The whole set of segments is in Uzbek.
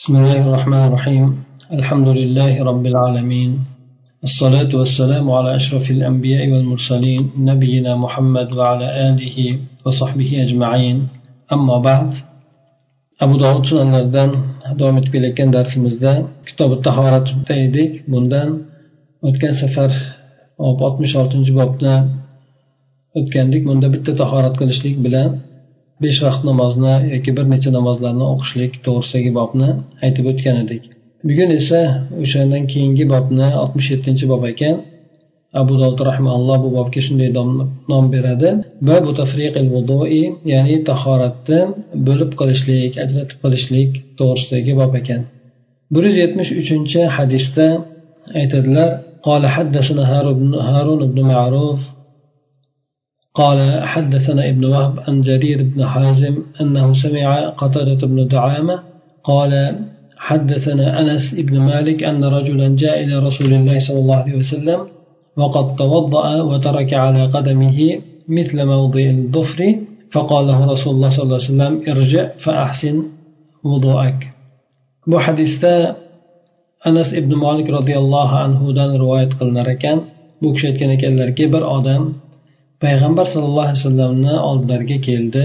بسم الله الرحمن الرحيم. الحمد لله رب العالمين. الصلاة والسلام على أشرف الأنبياء والمرسلين نبينا محمد وعلى آله وصحبه أجمعين. أما بعد أبو داود سنن الدان دومت بلكن درس مزدان كتاب التحوارة تايدي بندان وكان سفر أو بطمش أو تنجب وكان ديك من دبت التحوارة كلش ليك بلان besh vaqt namozni yoki bir necha namozlarni o'qishlik to'g'risidagi bobni aytib o'tgan edik bugun esa o'shandan keyingi bobni oltmish yettinchi bob ekan abu dovud rahmaulloh bu bobga shunday nom beradi babu tafriqil vudui ya'ni tahoratni bo'lib qilishlik ajratib qilishlik to'g'risidagi bob ekan bir yuz yetmish uchinchi hadisda aytadilar قال حدثنا هارون بن معروف قال حدثنا ابن وهب عن جرير بن حازم أنه سمع قتادة بن دعامة قال حدثنا أنس بن مالك أن رجلا جاء إلى رسول الله صلى الله عليه وسلم وقد توضأ وترك على قدمه مثل موضع الظفر فقال له رسول الله صلى الله عليه وسلم ارجع فأحسن وضوءك. bu hadisda anas ibn molik roziyallohu anhudan rivoyat ekan bu kishi aytgan ekanlarki bir odam payg'ambar sallallohu alayhi vasallamni oldilariga keldi.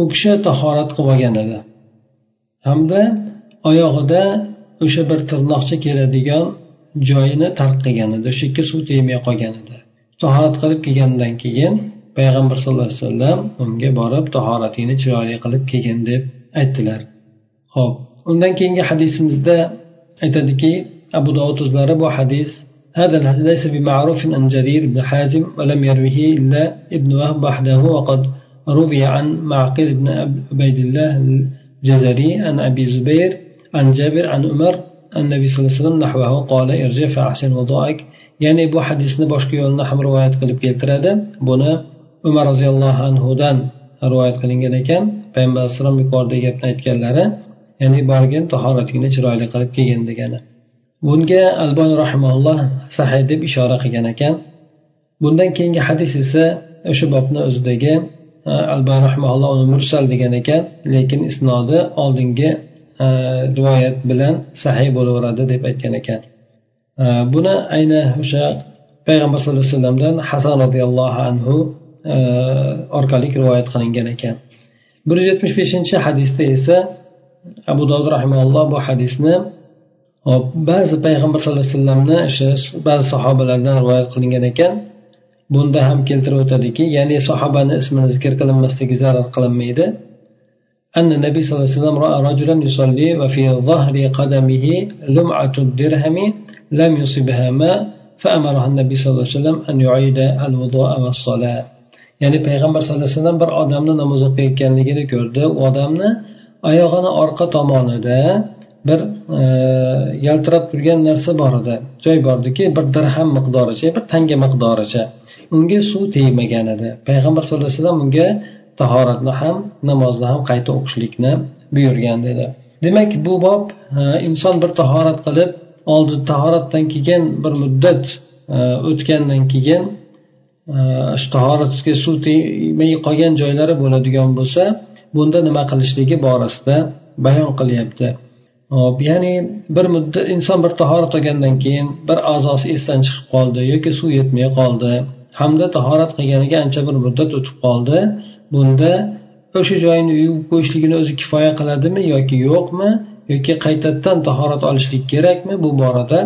U kishi tahorat qilib olgan edi. Hamda oyog'ida o'sha bir tirnoqcha keladigan joyini tark qilgan edi o'sha yerga suv tegmay qolgan edi. Tahorat qilib kelgandan keyin payg'ambar sallallohu alayhi vasallam unga borib tahoratingni chiroyli qilib kelgin deb aytdilar. Ho'p undan keyingi hadisimizda aytadiki abu dovud o'zlari bu hadis هذا الحديث ليس بمعروف عن جرير بن حازم ولم يروه إلا ابن وهب وحده وقد روي عن معقل بن عبيد الله الجزري عن أبي زبير عن جابر عن عمر النبي صلى الله عليه وسلم نحوه قال ارجع فأحسن وضوءك ya'ni bu hadisni boshqa yo'lni ham rivoyat qilib keltiradi buni umar roziyallohu anhudan rivoyat qilingan ekan payg'ambar alayhissalom yuqoridagi gapni aytganlari ya'ni borgin tahoratingni chiroyli qilib kelgin degani Bunga alboni rahimalloh sahiy deb ishora qilgan ekan. Bundan keyingi hadis esa o'sha bobni o'zidagi e, alboni rahimalloh uni mursal degan ekan lekin isnodi oldingi e, rivoyat bilan sahiy bo'laveradi deb aytgan ekan. E, buni ayni o'sha payg'ambar sallallohu alayhi vasallamdan hasan roziyallohu anhu orqali rivoyat qilingan ekan. Bir yuz yetmish beshinchi hadisda esa abu dovud rahimalloh bu hadisni hop ba'zi payg'ambar sallallohu alayhi vasallamni o'sha ba'zi sahobalardan rivoyat qilingan ekan bunda ham keltirib o'tadiki ya'ni sahobani ismini zikr qilinmasligi zarar qilinmaydi أن النبي صلى الله عليه وسلم رأى رجلا يصلي وفي ظهر قدمه لمعة الدرهم لم يصبها ماء فأمره النبي صلى الله عليه وسلم أن يعيد الوضوء والصلاة ya'ni payg'ambar sallallohu alayhi vasallam bir odamni namoz o'qiyotganligini ko'rdi u odamni oyog'ini orqa tomonida bir e, yaltirab turgan narsa bor edi. Joy bor ediki bir dirham miqdoricha bir tanga miqdoricha unga suv tegmagan edi. Payg'ambar sallallohu alayhi vasallam unga tahoratni ham namozni ham qayta o'qishlikni buyurgan dedi demak bu bob e, inson bir tahorat qilib oldi tahoratdan keyin bir muddat e, o'tgandan keyin shu tahoratga suv tegmay qolgan joylari bo'ladigan bo'lsa bunda nima qilishligi borasida bayon qilyapti. Hop ya'ni bir muddat inson bir tahorat olgandan keyin bir a'zosi esdan chiqib qoldi yoki suv yetmay qoldi hamda tahorat qilganiga ancha bir muddat o'tib qoldi bunda o'sha joyini yuvib qo'yishligini o'zi kifoya qiladimi yoki yo'qmi yoki qaytadan tahorat olishlik kerakmi bu borada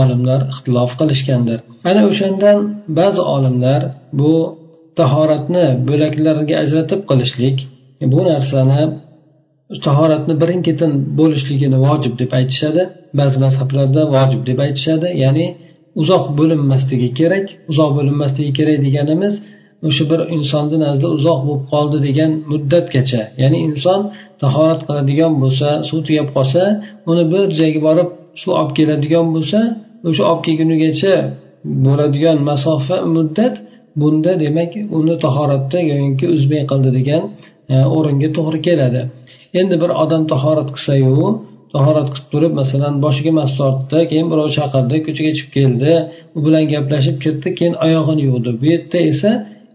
olimlar ixtilof qilishgandir. Ana o'shandan ba'zi olimlar bu tahoratni bo'laklarga ajratib qilishlik bu narsani tahoratni birin ketin bo'lishligini vojib deb aytishadi. Ba'zi mazhablarda vojib deb aytishadi. Ya'ni uzoq bo'linmasligi kerak uzoq bo'linmasligi kerak deganimiz o'sha bir insonni nazdida uzoq bo'lib qoldi degan muddatgacha. Ya'ni inson tahorat qiladigan bo'lsa suv tugab qolsa uni bir joyga borib suv olib keladigan bo'lsa o'sha olib kelgunigacha bo'ladigan masofa muddat bunda demak uni tahoratda yoyinki uzmay qildi degan E, o'ringa to'g'ri keladi. Endi bir odam tahorat qilsayu tahorat qilib turib masalan boshiga mas tortdi keyin birov chaqirdi ko'chaga chiqib keldi u bilan gaplashib ketdi keyin oyog'ini yuvdi. Bu yerda esa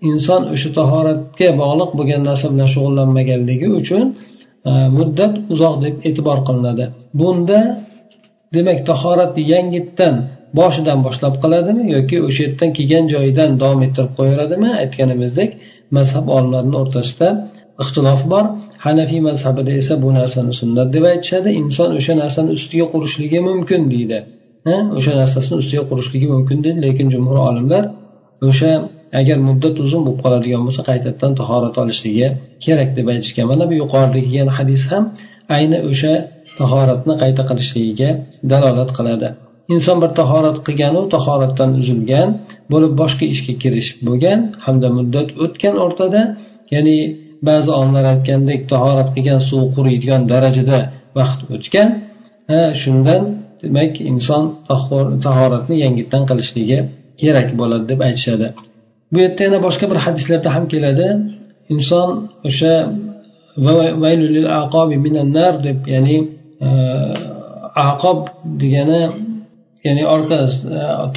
inson o'sha tahoratga bog'liq bo'lgan narsa bilan shug'ullanmaganligi uchun e, muddat uzoq deb e'tibor qilinadi. Bunda demak tahoratni yangitdan boshidan boshlab qiladimi yoki o'sha yerdan kelgan joyidan davom ettirib qo'yaveradimi aytganimizdek mazhab olimlarini o'rtasida ixtilof bor. Hanafiy mazhabida esa bu narsani sunnat deb aytishadi. Inson o'sha narsani ustiga qurishligi mumkin deydi. O'sha narsasini ustiga qurishligi mumkin deydi. Lekin jumhur olimlar o'sha agar muddat uzun bo'lib qoladigan bo'lsa qaytadan tahorat olishligi kerak deb aytishgan. Mana bu yuqorida kelgan hadis ham ayni o'sha tahoratni qayta qilishligiga dalolat qiladi. Inson bir tahorat qilganu tahoratdan uzilgan bo'lib boshqa ishga kirishib bo'lgan hamda muddat o'tgan o'rtada ya'ni ba'zi olimlar aytgandek tahorat qilgan suv quriydigan darajada vaqt o'tgan shundan demak inson tahoratni yangitdan qilishligi kerak bo'ladi deb aytishadi. Bu yerda yana boshqa bir hadislarda ham keladi. Inson o'sha deb ya'ni e, aqob degani ya'ni orqa e,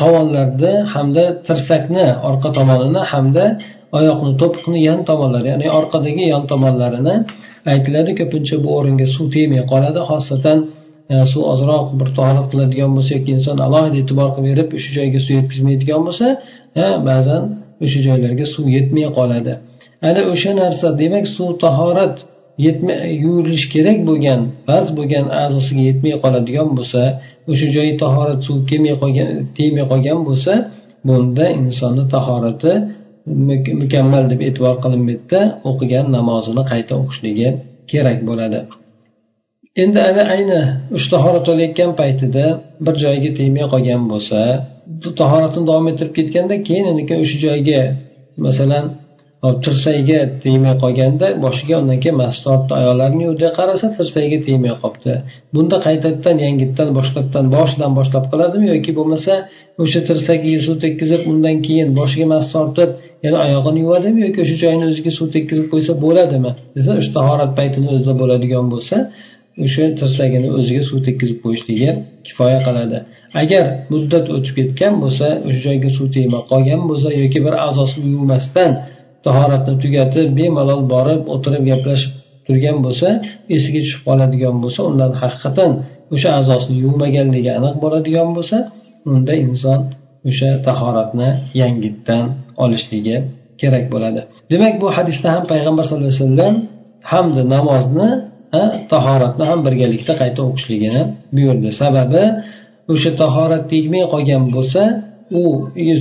tovonlarni hamda tirsakni orqa tomonini hamda oyoqni to'piqni yon tomonlari ya'ni orqadagi yon tomonlarini aytiladi. Ko'pincha bu o'ringa suv tegmay qoladi. Xosatan e, suv ozroq bir tahorat qiladigan bo'lsa yoki inson alohida e'tibor qilib berib o'sha joyga suv yetkazmaydigan bo'lsa e, ba'zan o'sha joylarga suv yetmay qoladi. Ana o'sha narsa demak suv tahorat yuvilish kerak bo'lgan farz bo'lgan a'zosiga yetmay qoladigan bo'lsa o'sha joyi tahorat suv kelmay qolgan tegmay qolgan bo'lsa bunda insonni tahorati mukammal deb e'tibor qilinmaydida o'qigan namozini qayta o'qishligi kerak bo'ladi. Endi ana ayni uch tahorat olayotgan paytida bir joyiga tegmay qolgan bo'lsa tahoratini davom ettirib ketganda keyin o'sha joyga masalan tirsagiga tegmay qolganda boshiga undan keyin masjid olibdi ayollarni yuvdi qarasa tirsagiga tegmay qolibdi. Bunda qaytadan yangitdan boshqatdan boshidan boshlab qiladimi yoki bo'lmasa o'sha tirsagiga suv tekkizib undan keyin boshiga masjid ortib yana oyog'ini yuvadimi yoki o'sha joyini o'ziga suv tekkizib qo'ysa bo'ladimi? Desa o'sha tahorat paytini o'zida bo'ladigan bo'lsa o'sha tirsagini o'ziga suv tekkizib qo'yishligi kifoya qiladi. Agar muddat o'tib ketgan bo'lsa o'sha joyga suv tegmay qolgan bo'lsa yoki bir a'zosini yuvmasdan tahoratni tugatib bemalol borib o'tirib gaplashib turgan bo'lsa esiga tushib qoladigan bo'lsa undan haqiqatdan o'sha a'zosini yuvmaganligi aniq bo'ladigan bo'lsa unda inson o'sha tahoratni yangitdan olishligi kerak bo'ladi. Demak bu hadisda ham payg'ambar sallallohu alayhi vasallam hamda namozni tahoratni ham birgalikda qayta o'qishligini buyurdi. Sababi o'sha tahorat tegmay qolgan bo'lsa u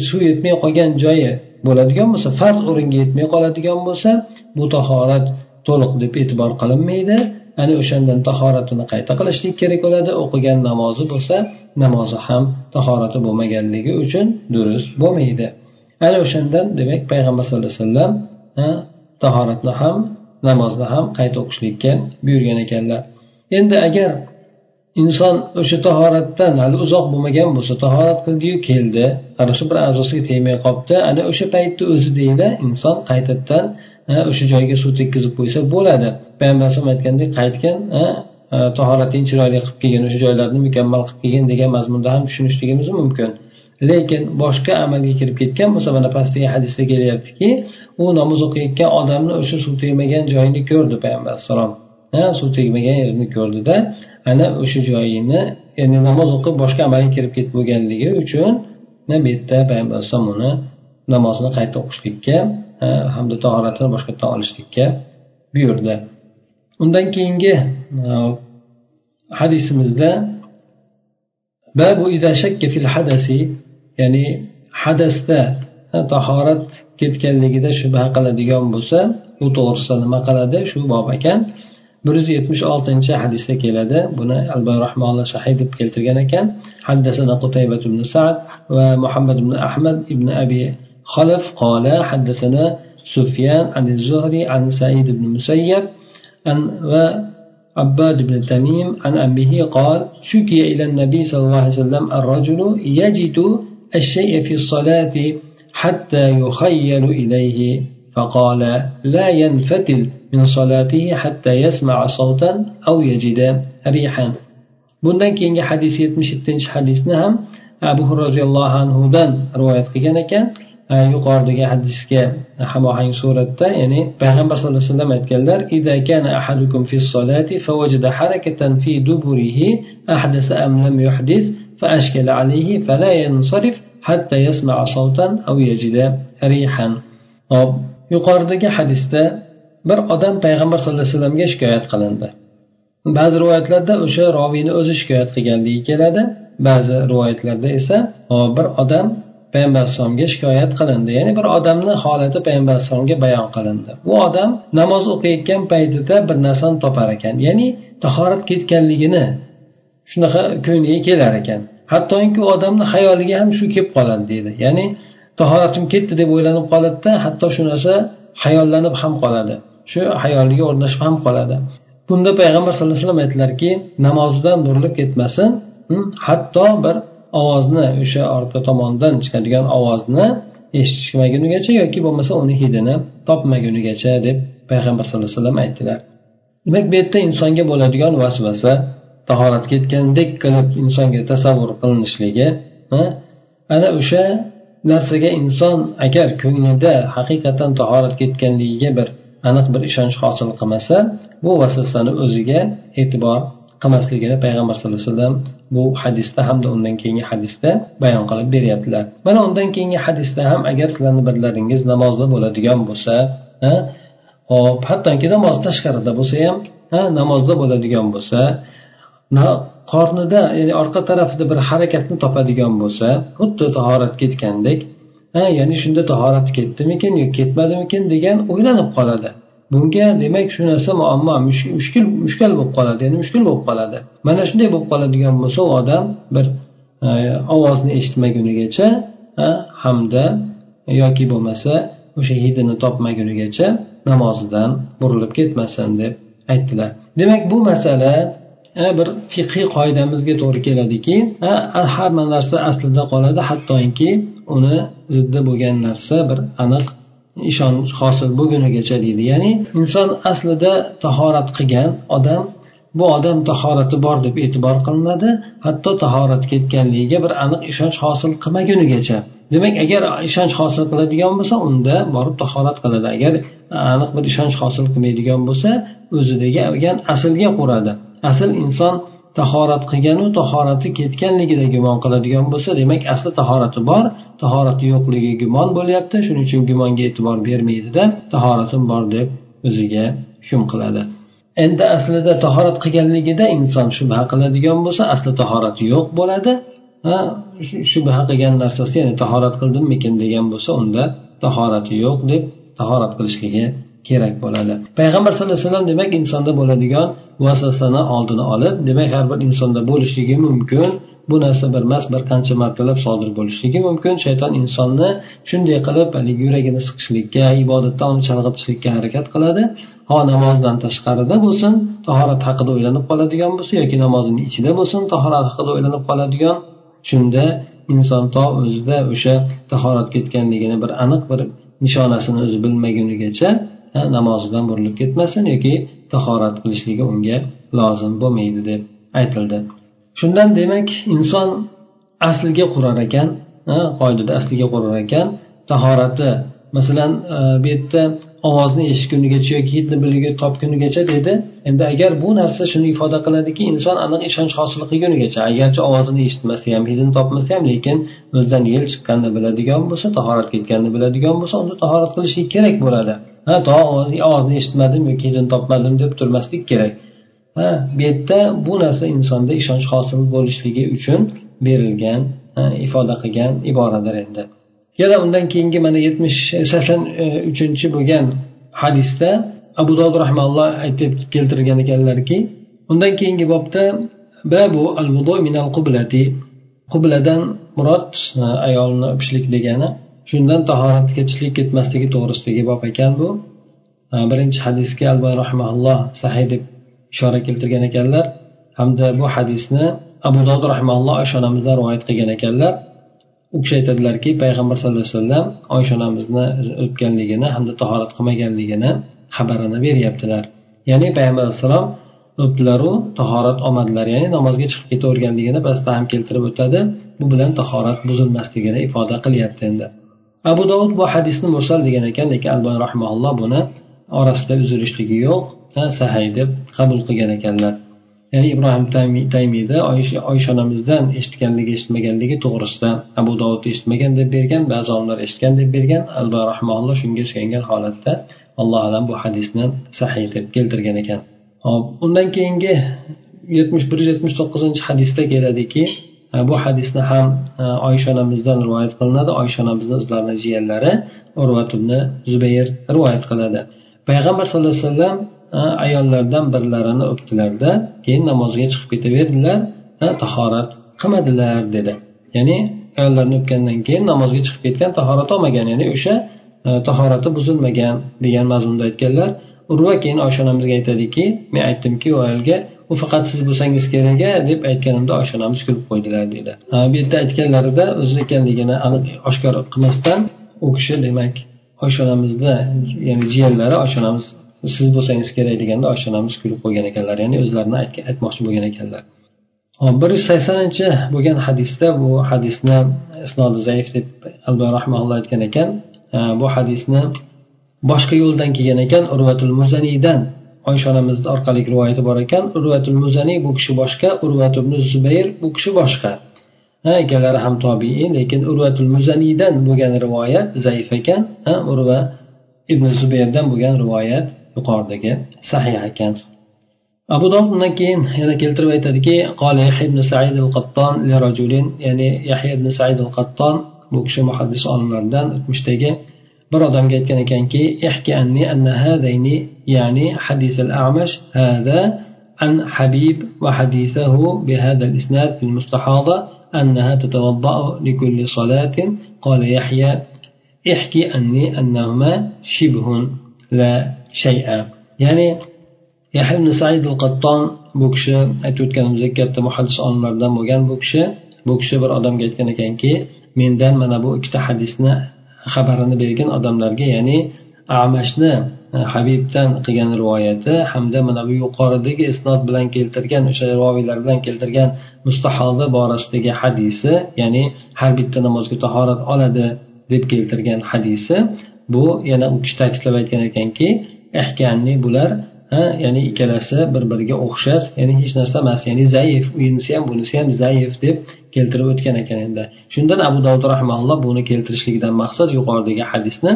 suv yetmay qolgan joyi bo'ladigan bo'lsa farz o'ringa yetmay qoladigan bo'lsa bu tahorat to'liq deb e'tibor qilinmaydi. Ana o'shandan tahoratini qayta qilishlik kerak bo'ladi. O'qigan namozi bo'lsa namozi ham tahorati bo'lmaganligi uchun durust bo'lmaydi. Ana o'shandan demak payg'ambar sallallohu alayhi vasallam tahoratni ham namozni ham qayta o'qishlikka buyurgan ekanlar. Endi agar inson o'sha tahoratdan hali uzoq bo'lmagan bo'lsa tahorat qildiyu keldi. Ana shu bir a'zosiga tegmay qolibdi ana o'sha paytni o'zida inson qaytadan o'sha joyga suv tekkizib qo'ysa bo'ladi. Payg'ambar alayhisalom aytgandek qaytgan e, tahoratingni chiroyli qilib kelgin o'sha joylarni mukammal qilib kelgin degan mazmunda ham tushunishligimiz mumkin. Lekin boshqa amalga kirib ketgan bo'lsa mana pastdagi hadisda kelyaptiki u namoz o'qiyotgan odamni o'sha suv tegmagan joyini ko'rdi payg'ambar alayhissalom suv tegmagan yerini ko'rdida ana o'sha joyini ya'ni namoz o'qib boshqa amalga kirib ketib bo'lganligi uchun bu yerda payg'ambar alayhisalom uni namozini qayta o'qishlikka hamda tahoratini boshqatdan olishlikka buyurdi. Undan keyingi hadisimizda babu ida shakka fil hadasi ya'ni hadasda tahorat ketganligida shubha qiladigan bo'lsa u to'g'risida nima qiladi? Shu bob ekan. Bir yuz yetmish oltinchi hadisda keladi. Buni alboy rahmonla sahiy deb keltirgan ekan. Haddasana qutaybat ibn sad va muhammad ibn ahmad ibn abi خلف قال حدثنا سفيان عن الزهري عن سعيد بن مسيب عن وعباد بن تميم عن أبيه قال شكي إلى النبي صلى الله عليه وسلم الرجل يجد الشيء في الصلاة حتى يخيل إليه فقال لا ينفتل من صلاته حتى يسمع صوتا أو يجد ريحا. Bundan keyingi hadis yetmish yettinchi hadisni ham abu roziyallohu anhudan rivoyat qilgan ekan. yuqoridagi hadisga hamohang suratda ya'ni payg'ambar sallallohu alayhi vasallam aytganlar إذا كان أحدكم في الصلاة فوجد حركة في دبره أحدث أم لم يحدث فأشكل عليه فلا ينصرف حتى يسمع صوتا أو يجد ريحا yuqoridagi hadisda bir odam payg'ambar sallallohu alayhi vasallamga shikoyat qilindi ba'zi rivoyatlarda o'sha roviyni o'zi shikoyat qilganligi keladi ba'zi rivoyatlarda esa bir odam payg'ambar alayhissalomga shikoyat qilindi. Ya'ni bir odamni holati payg'ambar alayhissalomga bayon qilindi. Bu odam namoz o'qiyotgan paytida bir narsani topar ekan. Ya'ni tahorat ketganligini shunaqa ko'ngliga kelar ekan. Hattoki u odamni xayoliga ham shu kelib qoladi deydi. Ya'ni tahoratim ketdi deb o'ylanib qoladida hatto shu narsa hayollanib ham qoladi. Shu hayoliga o'rnashib ham qoladi. Bunda payg'ambar sallallohu alayhi vasallam aytdilarki namozidan burilib ketmasin hm, hatto bir ovozni o'sha orqa tomondan chiqadigan ovozni eshitishmagunigacha yoki bo'lmasa uni hidini topmagunigacha deb payg'ambar sallallohu alayhi vasallam aytdilar. Demak bu yerda insonga bo'ladigan vasvasa tahorat ketgandek qilib insonga tasavvur qilinishligi ana o'sha narsaga inson agar ko'nglida haqiqatdan tahorat ketganligiga bir aniq bir ishonch hosil qilmasa bu vasvasani o'ziga e'tibor qilmasligini payg'ambar sallallohu alayhi vasallam bu hadisda hamda undan keyingi hadisda bayon qilib beryaptilar. Mana undan keyingi hadisda ham agar sizlarni birlaringiz namozda bo'ladigan bo'lsa hop hattoki namoz tashqarida bo'lsa ham namozda bo'ladigan bo'lsa qornida ya'ni orqa tarafida bir harakatni topadigan bo'lsa xuddi tahorat ketgandek ha ya'ni shunda tahorat ketdimikin yo ketmadimikin degan o'ylanib qoladi. Bunga demak shu narsa muammo mushkul mushkul bo'lib qoladi ya'ni mushkul bo'lib qoladi. Mana shunday bo'lib qoladigan bo'lsa u odam bir e, ovozni eshitmagunigacha hamda yoki bo'lmasa o'sha hidini topmagunigacha namozidan burilib ketmasin deb aytdilar. Demak bu masala e, bir fiqiy qoidamizga to'g'ri keladiki e, hamma narsa aslida qoladi hattoki uni ziddi bo'lgan narsa bir aniq ishonch hosil bo'lgunigacha deydi. Ya'ni inson aslida tahorat qilgan odam bu odam tahorati bor deb e'tibor qilinadi. Hatto tahorat ketganligiga bir aniq ishonch hosil qilmagunigacha. Demak agar ishonch hosil qiladigan bo'lsa unda borib tahorat qiladi. Agar aniq bir ishonch hosil qilmaydigan bo'lsa o'zidagi aslga quradi. Asl inson tahorat qilganu tahorati ketganligida gumon qiladigan bo'lsa demak asli tahorati bor tahorati yo'qligi gumon bo'lyapti shuning uchun gumonga e'tibor bermaydida tahoratim bor deb o'ziga hukm qiladi. Endi aslida tahorat qilganligida inson shubha qiladigan bo'lsa asli tahorati yo'q bo'ladi. Shubha qilgan narsasi ya'ni tahorat qildimmikin degan bo'lsa unda tahorati yo'q deb tahorat qilishligi kerak bo'ladi. Payg'ambar sallallohu alayhi vasallam demak insonda bo'ladigan vasvasani oldini olib demak har bir insonda bo'lishligi mumkin. Bu narsa bir emas bir qancha martalab sodir bo'lishligi mumkin. Shayton insonni shunday qilib haligi yuragini siqishlikka ibodatdan uni chalg'itishlikka harakat qiladi. Ho namozdan tashqarida bo'lsin tahorat haqida o'ylanib qoladigan bo'lsa yoki namozini ichida bo'lsin tahorat haqida o'ylanib qoladigan shunda inson to o'zida o'sha tahorat ketganligini bir aniq bir nishonasini o'zi bilmagunigacha namozidan burilib ketmasin yoki tahorat qilishligi unga lozim bo'lmaydi deb aytildi. Shundan demak inson asliga qurar ekan qoidada asliga qurar ekan tahorati masalan e, bu yerda ovozni eshitgunigacha yoki hidni biligi topgunigacha dedi endi agar bu narsa shuni ifoda qiladiki inson aniq ishonch hosil qilgunigacha agarchi ovozini eshitmasa ham hidini topmasa ham lekin o'zidan yel chiqqanini biladigan bo'lsa tahorat ketganini biladigan bo'lsa unda tahorat qilishlik kerak bo'ladi. Ha to ovozni eshitmadim yoki hidini topmadim deb turmaslik kerak. Ha bu yerda bu narsa insonda ishonch hosil bo'lishligi uchun berilgan ifoda qilgan iboradir endi. Yana undan keyingi mana yetmish sakson e, uchinchi bo'lgan hadisda abu dovud rahmaulloh aytib keltirgan ekanlarki undan keyingi bobda babu al minal qublati qubladan murod ayolni o'pishlik degani shundan tahoratga chilik ketmasligi to'g'risidagi bob ekan bu. Birinchi hadisga alboy rahmaulloh sahiy deb ishora keltirgan ekanlar hamda bu hadisni abu dovud rahmaulloh oysha onamizdan rivoyat qilgan ekanlar. U kishi aytadilarki payg'ambar sallallohu alayhi vasallam oysha onamizni o'pganligini hamda tahorat qilmaganligini xabarini beryaptilar. Ya'ni payg'ambar alayhissalom o'pdilaru tahorat olmadilar. Ya'ni namozga chiqib ketaverganligini pastda ham keltirib o'tadi. Bu bilan tahorat buzilmasligini ifoda qilyapti endi. Abu dovud bu hadisni mursal degan ekan lekin albon rahmaulloh buni orasida uzilishligi yo'q sahiy deb qabul qilgan ekanlar. Ya'ni ibrohim taymiyda oysha onamizdan eshitganligi eshitmaganligi to'g'risida abu dovud eshitmagan deb bergan ba'zi olimlar eshitgan deb bergan. Albani rahmaulloh shunga suyangan holatda alloh alam bu hadisni sahiy deb keltirgan ekan. Hop undan keyingi yetmish bir yuz yetmish to'qqizinchi hadisda keladiki E, bu hadisni ham e, oysha onamizdan rivoyat qilinadi. Oysha onamizni o'zlarini jiyanlari urvat ibn zubayr rivoyat qiladi. Payg'ambar sallallohu alayhi vasallam e, ayollardan birlarini o'pdilarda keyin namozga chiqib ketaverdilar tahorat qilmadilar dedi. Ya'ni ayollarni o'pgandan keyin namozga chiqib ketgan tahorat olmagan ya'ni o'sha tahorati buzilmagan degan mazmunda aytganlar. Urva keyin oysha onamizga aytadiki men aytdimki u ayolga u faqat siz bo'lsangiz kerak deb aytganimda oysha onamiz kulib qo'ydilar deydi. Bu yerda aytganlarida o'zi ekanligini aniq oshkor qilmasdan u kishi demak oysha onamizni ya'ni jiyanlari oysha onamiz siz bo'lsangiz kerak deganda oysha onamiz kulib qo'ygan ekanlar ya'ni o'zlarini aytmoqchi bo'lgan ekanlar. Hop bir yuz saksoninchi bo'lgan hadisda bu hadisni isnodi zaif deb alba rahmaulloh aytgan ekan. Bu hadisni boshqa yo'ldan kelgan ekan urvatul muzaniydan oysha onamizni orqali rivoyati bor ekan. Urvatul muzaniy bu kishi boshqa urvat ibn zubayr bu kishi boshqa. Ha ikkalari ham tobiin lekin urvatul muzaniydan bo'lgan rivoyat zaif ekan. Urva ibn zubayrdan bo'lgan rivoyat yuqoridagi sahih ekan. Abu dovud undan keyin yana keltirib aytadiki ibn said al qatton rajulin ya'ni yahya ibn said al qatton bu kishi muhaddis olimlardan o'tmishdagi bir odamga aytgan ekanki ya'ni hadis al amash hada عن حبيب وحديثه بهذا الإسناد في المستحاضة أنها تتوضأ لكل صلاة قال يحيى احكي أني أنهما شبه لا yahya ibn said al qatton bu kishi aytib o'tganimizdek katta muhaddis olimlardan bo'lgan bu kishi bu kishi bir odamga aytgan ekanki mendan mana bu ikkita hadisni xabarini bergan odamlarga ya'ni amashni e, habibdan qilgan rivoyati hamda mana bu yuqoridagi isnod bilan keltirgan o'sha roviylar bilan keltirgan mustahoda borasidagi hadisi ya'ni har bitta namozga tahorat oladi deb keltirgan hadisi bu yana u kishi ta'kidlab aytgan ekanki ehkanni bular ya'ni ikkalasi bir biriga o'xshash ya'ni hech narsa emas ya'ni zaif unisi ham bunisi ham zaif deb keltirib o'tgan ekan endi. Shundan abu dovud rahmaulloh buni keltirishligidan maqsad yuqoridagi hadisni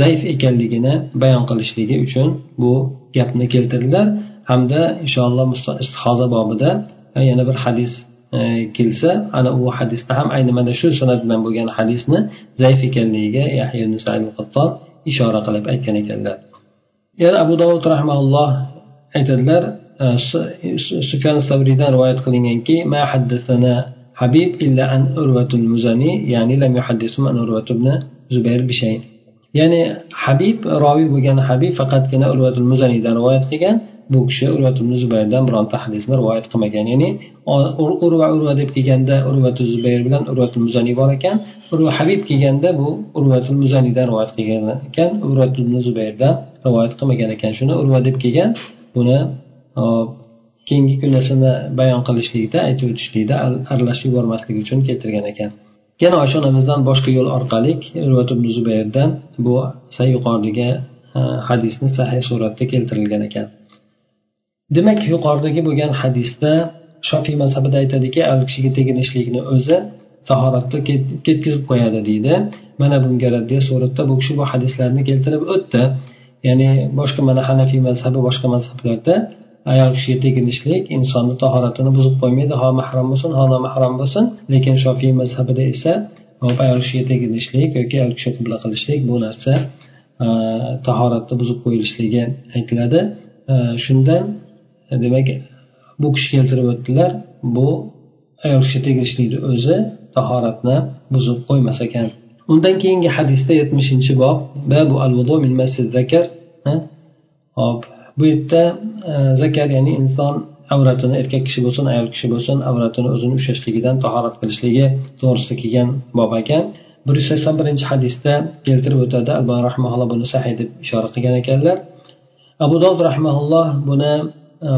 zaif ekanligini bayon qilishligi uchun bu gapni keltirdilar. Hamda inshaalloh istihoza bobida yana bir hadis e, kelsa ana u hadisda ham ayni mana shu sanat bilan bo'lgan hadisni zaif ekanligiga yahya ibn ishora qilib aytgan ekanlar. Yana abu dovud rahmaulloh aytadilar e, sufyan savriydan rivoyat qilinganki ma haddasana habib إلا an أروة muzani ya'ni lam يحدثهم an أروة بن zubayr bishay ya'ni habib roviy bo'lgan habib faqatgina urvatul muzaniydan rivoyat qilgan bu kishi urvat zubayrdan bironta hadisni rivoyat qilmagan. Ya'ni urva urva deb kelganda urvatul zubayr bilan urvatul muzaniy bor ekan urva habib kelganda bu urvatul muzaniydan rivoyat qilgan ekan urvatul zubayrdan rivoyat qilmagan ekan. Shuni urva deb kelgan buni keyingi kunnasini bayon qilishlikda aytib o'tishlikda aralashib yubormaslik uchun keltirgan ekan. Yana oysha onamizdan boshqa yo'l orqali urvat ibn zubayrdan bu yuqoridagi hadisni sahih suratda keltirilgan ekan. Demak yuqoridagi bo'lgan hadisda shofiy mazhabida aytadiki ayol kishiga teginishlikni o'zi tahoratni ketkazib qo'yadi deydi. Mana bunga raddiya suratda bu kishi bu hadislarni keltirib o'tdi. Ya'ni boshqa mana hanafiy mazhabi boshqa mazhablarda ayol kishiga teginishlik insonni tahoratini buzib qo'ymaydi. Ho mahram bo'lsin ho nomahram bo'lsin. Lekin shofiy mazhabida esa ayol kishiga teginishlik yoki ayol kishi qibla qilishlik bu narsa e, tahoratni buzib qo'yilishligi aytiladi. E, shundan e, demak bu kishi keltirib o'tdilar bu ayol kishi tegishlikni o'zi tahoratni buzib qo'ymas ekan. Undan keyingi hadisda yetmishinchi bob babu al vudu min zakar hop bu yerda e, zakar ya'ni inson avratini erkak kishi bo'lsin ayol kishi bo'lsin avratini o'zini ushlashligidan tahorat qilishligi to'g'risida kelgan bob ekan bir yuz sakson birinchi hadisda keltirib o'tadi alba rahmaulloh buni sahiy deb ishora qilgan ekanlar abu dovud rahmaulloh buni e,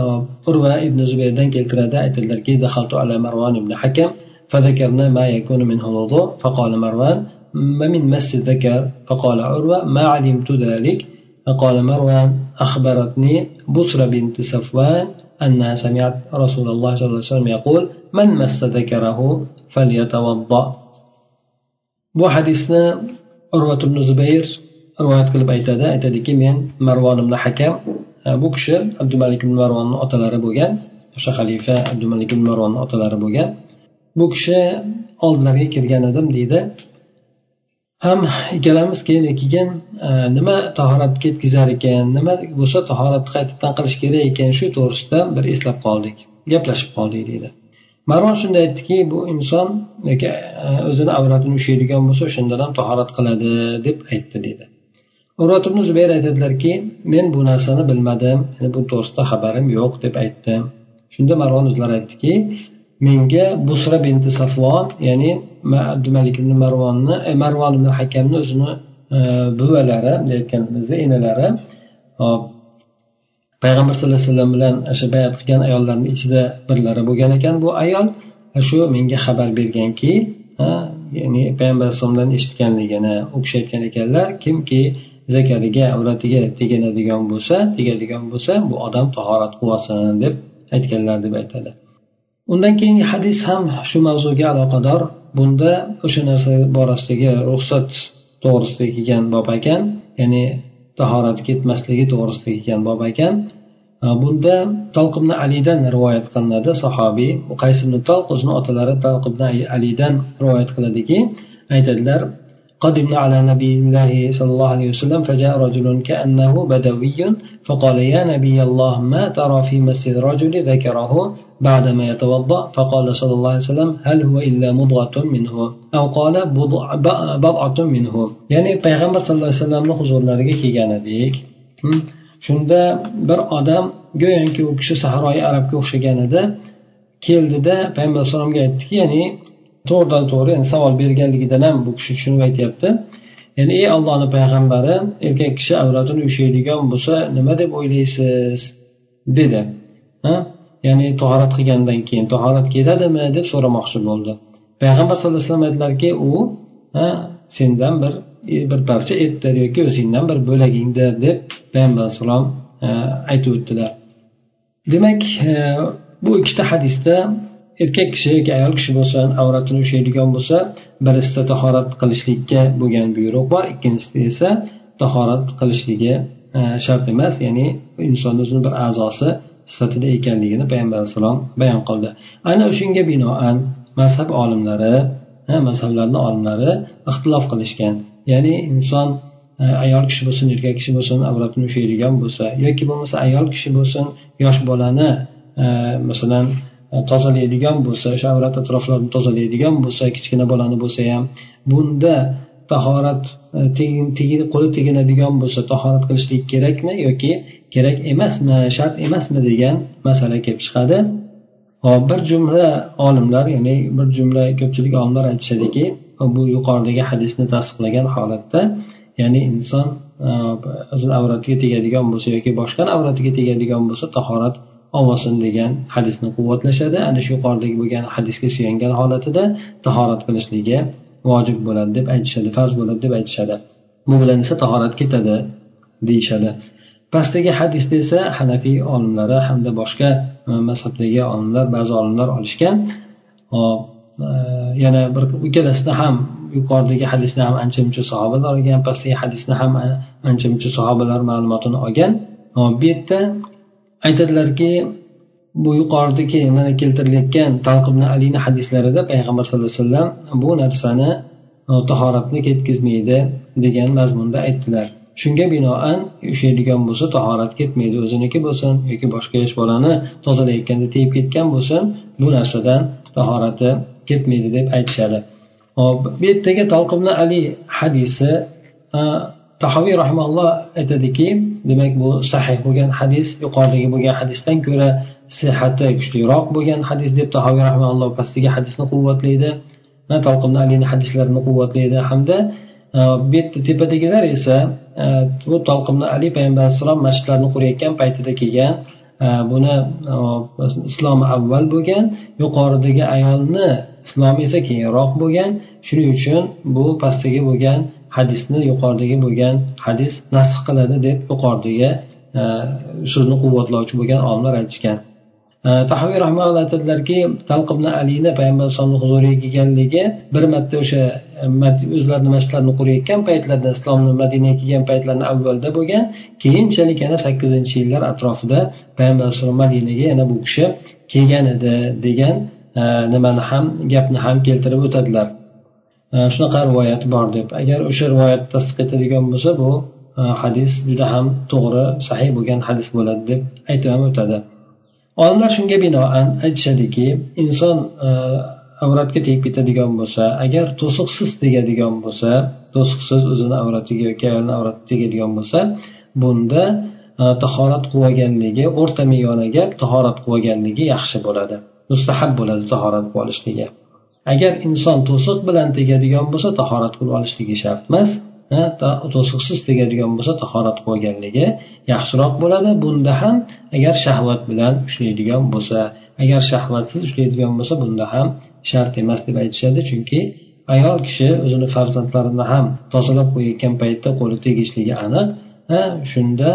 urva ibn zubayrdan keltiradi aytadilarki دخلت على مروان بن حكم فذكرنا ما يكون منه الوضوء فقال مروان من مس الذكر فقال عروة ما علمت ذلك فقال مروان أخبرتني بصرة بنت صفوان أنها سمعت رسول الله صلى الله عليه وسلم يقول من مس ذكره فليتوضأ bu hadisni urvat ibn zubayr rivoyat qilib aytadi aytadiki men marvon ibn hakam bu kishi abdumalik ibn marvonni otalari bo'lgan o'sha xalifa abdumalik ibn marvonni otalari bo'lgan bu kishi oldilariga kelgan edim deydi Ham ikkalamiz keyin keyin e, nima tahoratga ketkazar ekan nima bo'lsa tahoratni qaytadan qilish kerak ekan shu to'g'risida bir eslab qoldik gaplashib qoldik deydi. Marvon shunday aytdiki bu inson yoki e, o'zini avratini ushlaydigan bo'lsa o'shandan ham tahorat qiladi deb aytdi deydi. Urvat ibn zubayr aytadilarki men bu narsani bilmadim bu to'g'risida xabarim yo'q deb aytdim shunda marvon o'zlari aytdiki menga busra binti safvon ya'ni abdumalik ibn marvonni e, marvon ibn hakamni o'zini e, buvalari aytganimizda enalari. Hop payg'ambar sallallohu alayhi vasallam bilan o'sha bayat qilgan ayollarni ichida birlari bo'lgan ekan bu ayol. Shu menga xabar berganki ya'ni payg'ambar alayhisalomdan eshitganligini u kishi aytgan ekanlar kimki zakariga avratiga teginadigan bo'lsa tegadigan bo'lsa bu odam tahorat qilib olsin deb aytganlar deb aytadi. Undan keyingi hadis ham shu mavzuga aloqador. Bunda o'sha narsa borasidagi ruxsat to'g'risida kelgan bob ekan ya'ni tahorat ketmasligi to'g'risida kelgan bob ekan bunda tolqibni alidan rivoyat qilinadi sahobiy. Qays ibn o'zini otalari tolqibni alidan rivoyat qiladiki aytadilar قدمنا على نبي الله صلى الله عليه وسلم فجاء رجل كأنه بدوي فقال يا نبي الله ما ترى في مسجد رجل ذكره بعدما يتوضأ؟ فقال صلى الله عليه وسلم هل هو إلا مضغة منه أو قال بضعة منه. يعني پیغمبر صلى الله عليه وسلم نخزر لديك كي جانا ديك شندا بر آدم جوين كي وكشو سحراي عرب كي وخشي جانا دا كيل دا پیغمبر صلى الله عليه وسلم to'g'ridan to'g'ri yani savol berganligidan ham bu kishi tushunib aytyapti. Ya'ni ey allohni payg'ambari erkak kishi avratini ushlaydigan bo'lsa nima deb o'ylaysiz? dedi. Ha? ya'ni tahorat qilgandan keyin tahorat ketadimi? deb so'ramoqchi bo'ldi. Payg'ambar sallallohu alayhi vasallam aytdilarki u sendan bir bir parcha etdir yoki o'zingdan bir bo'lagingdir deb payg'ambar alayhissalom aytib o'tdilar. Demak e, bu ikkita hadisda erkak kishi yoki ayol kishi bo'lsin avratini ushlaydigan bo'lsa birisida tahorat qilishlikka bo'lgan buyruq bor. Ikkinchisida esa tahorat qilishligi e, shart emas ya'ni insonni o'zini bir a'zosi sifatida ekanligini payg'ambar alayhissalom bayon qildi. Ana o'shanga binoan mazhab olimlari e, mazhablarni olimlari ixtilof qilishgan. Ya'ni inson e, ayol kishi bo'lsin erkak kishi bo'lsin avratini ushlaydigan bo'lsa yoki bo'lmasa ayol kishi bo'lsin yosh bolani masalan e, E, tozalaydigan bo'lsa o'sha avrat atroflarini tozalaydigan bo'lsa kichkina bolani bo'lsa ham bunda tahorat e, qo'li teginadigan bo'lsa tahorat qilishlik kerakmi yoki kerak emasmi shart emasmi degan masala kelib chiqadi. Hop bir jumla olimlar ya'ni bir jumla ko'pchilik olimlar aytishadiki bu yuqoridagi hadisni tasdiqlagan holatda ya'ni inson e, o'zini avratiga tegadigan bo'lsa yoki boshqani avratiga tegadigan bo'lsa tahorat olmasin degan hadisni quvvatlashadi. Ana shu yuqoridagi bo'lgan hadisga suyangan holatida tahorat qilishligi vojib bo'ladi deb aytishadi farz bo'ladi deb aytishadi. Bu bilan esa tahorat ketadi deyishadi. Pastdagi hadisda esa hanafiy olimlari hamda boshqa mazhabdagi olimlar ba'zi olimlar olishgan. Hop e, yana bir ikkalasida ham yuqoridagi hadisni ham ancha muncha sahobalar olgan pastdagi hadisni ham ancha muncha sahobalar ma'lumotini olgan. Bu yerda aytadilarki bu yuqoridagi mana keltirilayotgan talqibni alini hadislarida payg'ambar sallallohu alayhi vasallam bu narsani tahoratni ketkazmaydi degan mazmunda aytdilar. Shunga binoan ushlaydigan bo'lsa tahorat ketmaydi o'ziniki bo'lsin yoki boshqa yosh bolani tozalayotganda tegib ketgan bo'lsin bu narsadan tahorati ketmaydi deb aytishadi. Hop bu yerdagi tolqibni ali hadisi tahoviy rahmaalloh aytadiki demak bu sahih bo'lgan hadis yuqoridagi bo'lgan hadisdan ko'ra sihati kuchliroq bo'lgan hadis deb tahoviy rahmaalloh pastdagi hadisni quvvatlaydi tolqibni alini hadislarini quvvatlaydi hamda e, bu yerda tepadagilar esa e, bu tolqimni ali payg'ambar alayhissalom masjidlarni qurayotgan paytida kelgan e, buni islomi avval bo'lgan yuqoridagi ayolni islomi esa keyinroq bo'lgan shuning uchun bu pastdagi bo'lgan hadisni yuqoridagi bo'lgan hadis nasx qiladi deb yuqoridagi e, so'zni quvvatlovchi bo'lgan olimlar aytishgan. E, Tahoviy rahmaulloh aytadilarki talqibni alini payg'ambar alayhisalomni huzuriga kelganligi bir marta o'sha e, o'zlarini masjidlarini qurayotgan paytlarida islomni madinaga kelgan paytlarni avvalda bo'lgan keyinchalik yana sakkizinchi yillar atrofida payg'ambar alayhisalom madinaga yana bu kishi kelgan edi degan nimani ham gapni ham keltirib o'tadilar. Shunaqa rivoyat bor deb. Agar o'sha rivoyat tasdiq etadigan bo'lsa bu e, hadis juda ham to'g'ri sahiy bo'lgan hadis bo'ladi deb aytib ham o'tadi. Olimlar shunga binoan aytishadiki inson e, avratga tegib ketadigan bo'lsa agar to'siqsiz tegadigan bo'lsa to'siqsiz o'zini avratiga yoki ayolni avratiga tegadigan bo'lsa bunda e, tahorat qilib olganligi o'rta miyona gap tahorat qilib olganligi yaxshi bo'ladi. Mustahab bo'ladi tahorat qilib olishligi agar inson to'siq bilan tegadigan bo'lsa tahorat qilib olishligi shart emas to'siqsiz tegadigan bo'lsa tahorat qilganligi yaxshiroq bo'ladi. Bunda ham agar shahvat bilan ushlaydigan bo'lsa agar shahvatsiz ushlaydigan bo'lsa bunda ham shart emas deb aytishadi. Chunki ayol kishi o'zini farzandlarini ham tozalab qo'yayotgan paytda qo'li tegishligi aniq shunda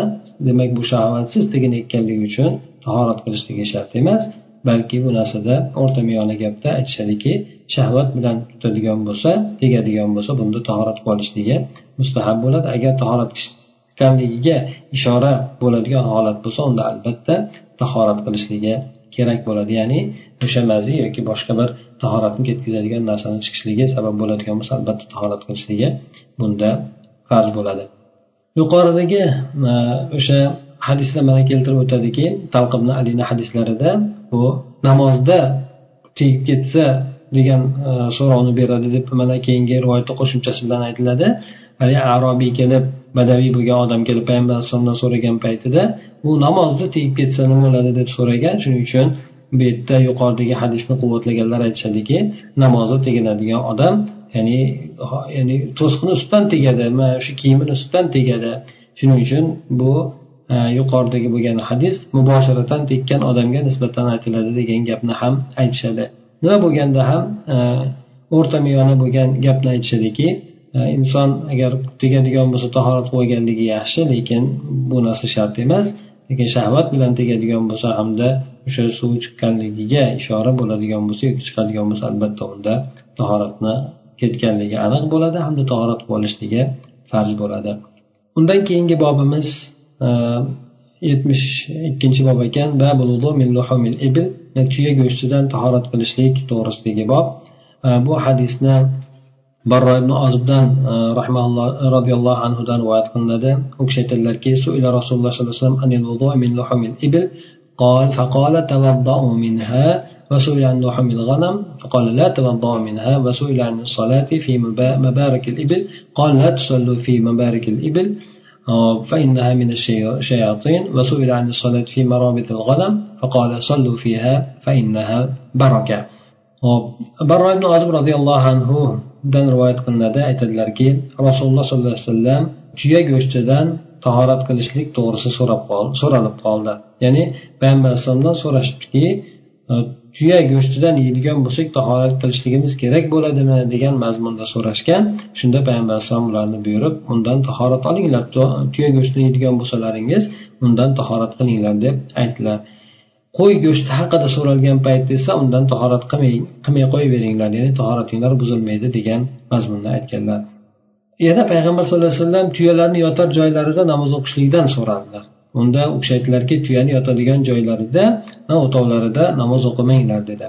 demak bu shahvatsiz teginayotganligi uchun tahorat qilishligi shart emas. Balki bu narsada o'rta miyona gapda aytishadiki shahvat bilan tutadigan bo'lsa tegadigan bo'lsa bunda tahorat qilib olishligi mustahab bo'ladi. Agar tahorat qilganligiga ishora bo'ladigan holat bo'lsa unda albatta tahorat qilishligi kerak bo'ladi. Ya'ni o'sha mazi yoki boshqa bir tahoratni ketkazadigan narsani chiqishligi sabab bo'ladigan bo'lsa albatta tahorat qilishligi bunda farz bo'ladi. Yuqoridagi e, o'sha hadisda mana keltirib o'tadiki talqibni alini hadislarida bu namozda tegib ketsa degan e, so'rovni beradi deb mana keyingi rivoyatda qo'shimchasi bilan aytiladi. Haligi arobiy kelib badaviy bo'lgan odam kelib payg'ambar alayhissalomdan so'ragan paytida u namozda tegib ketsa nima bo'ladi deb so'ragan. Shuning uchun bu yerda yuqoridagi hadisni quvvatlaganlar aytishadiki namozda teginadigan odam ya'ni ya'ni to'siqni ustidan tegadi mana shu kiyimini ustidan tegadi. Shuning uchun bu e, yuqoridagi bo'lgan hadis mubosharatan tekkan odamga nisbatan aytiladi degan gapni ham aytishadi. Nima bo'lganda ham e, o'rta miyona bo'lgan gapni aytishadiki e, inson agar tegadigan bo'lsa tahorat qilib olganligi yaxshi lekin bu narsa shart emas. Lekin shahvat bilan tegadigan bo'lsa hamda o'sha suv chiqqanligiga ishora bo'ladigan bo'lsa yoki chiqadigan bo'lsa albatta unda tahoratni ketganligi aniq bo'ladi hamda tahorat qilib olishligi farz bo'ladi. Undan keyingi bobimiz e, yetmish ikkinchi bob ekan. Tuya go'shtidan tahorat qilishlik to'g'risidagi bob bu hadisni barro ibn ozibdan roziyallohu anhudan rivoyat qilinadi u kishi aytadilarki rasululloh sollallohu alayhi vasallam قال فقال توضأوا منها وسئل عن لحم الغنم فقال لا توضأوا منها وسئل عن الصلاة في مبارك الإبل قال لا تصلوا في مبارك الإبل فإنها من الشياطين وسئل عن الصلاة في مرابط الغنم فقال صلوا فيها فإنها بركة barro ibn ozib roziyallohu anhudan rivoyat qilinadi aytadilarki rasululloh sollallohu alayhi vasallam tuya go'shtidan tahorat qilishlik to'g'risi so'rab so'ralib qoldi ya'ni payg'ambar alayhissalomdan so'rashdiki tuya go'shtidan yeydigan bo'lsak tahorat qilishligimiz kerak bo'ladimi degan mazmunda so'rashgan shunda payg'ambar alayhisalom ularni buyurib undan tahorat olinglar tuya go'shtini yeydigan bo'lsalaringiz undan tahorat qilinglar deb aytdilar Qo'y go'shti haqida so'ralgan paytda esa undan tahorat qilmay qilmay qo'yaveringlar ya'ni tahoratinglar buzilmaydi degan mazmunda aytganlar. Yana payg'ambar sallallohu alayhi vasallam tuyalarni yotar joylarida namoz o'qishlikdan so'radilar unda u kishi aytdilarki tuyani yotadigan joylarida o'tovlarida namoz o'qimanglar dedi.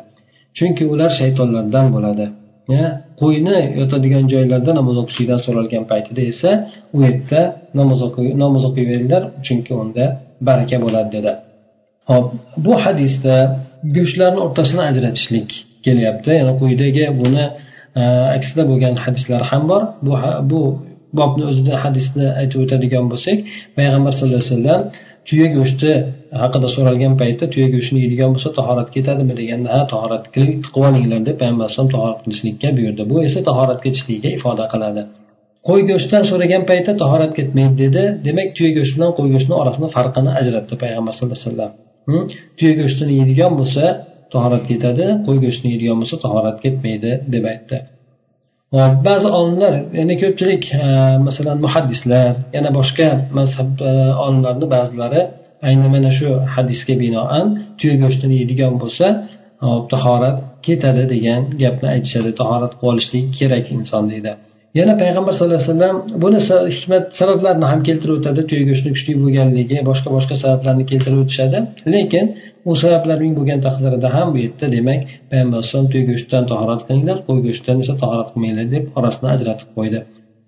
Chunki ular shaytonlardan bo'ladi. Qo'yni yotadigan joylarda namoz o'qishlikdan so'ralgan paytida esa u yerda namoz o'qiyveringlar chunki unda baraka bo'ladi dedi. Hop bu hadisda go'shtlarni o'rtasini ajratishlik kelyapti. Ya'ni quyidagi buni e, aksida bo'lgan hadislar ham bor. Bu bu bobni o'zida hadisni aytib o'tadigan bo'lsak payg'ambar sallallohu alayhi vasallam tuya go'shti haqida so'ralgan paytda tuya go'shtini yeydigan bo'lsa tahorat ketadimi deganda ha tahorat qilib olinglar deb payg'ambar alayhisalom tahorat qilishlikka buyurdi. Bu esa tahorat ketishligiga ifoda qiladi. Qo'y go'shtidan so'ragan paytda tahorat ketmaydi dedi. Demak tuya go'shti bilan qo'y go'shtini orasini farqini ajratdi payg'ambar sallallohu alayhi vasallam. Tuya go'shtini yeydigan bo'lsa tahorat ketadi qo'y go'shtini yeydigan bo'lsa tahorat ketmaydi deb aytdi. Ba'zi olimlar ya'ni ko'pchilik masalan muhaddislar yana boshqa mazhab e, olimlarni ba'zilari ayni mana shu hadisga binoan tuya go'shtini yeydigan bo'lsa tahorat ketadi degan gapni aytishadi. Tahorat qilib olishlik kerak inson deydi. Yana payg'ambar sallallohu alayhi vasallam buni hikmat sabablarini ham keltirib o'tadi tuya go'shtini kuchli bo'lganligi boshqa boshqa sabablarni keltirib o'tishadi. Lekin u sabablarning bo'lgan taqdirida ham bu yerda demak payg'ambar alayhisalom tuya go'shtidan tahorat qilinglar qo'y go'shtidan esa tahorat qilmanglar deb orasini ajratib qo'ydi.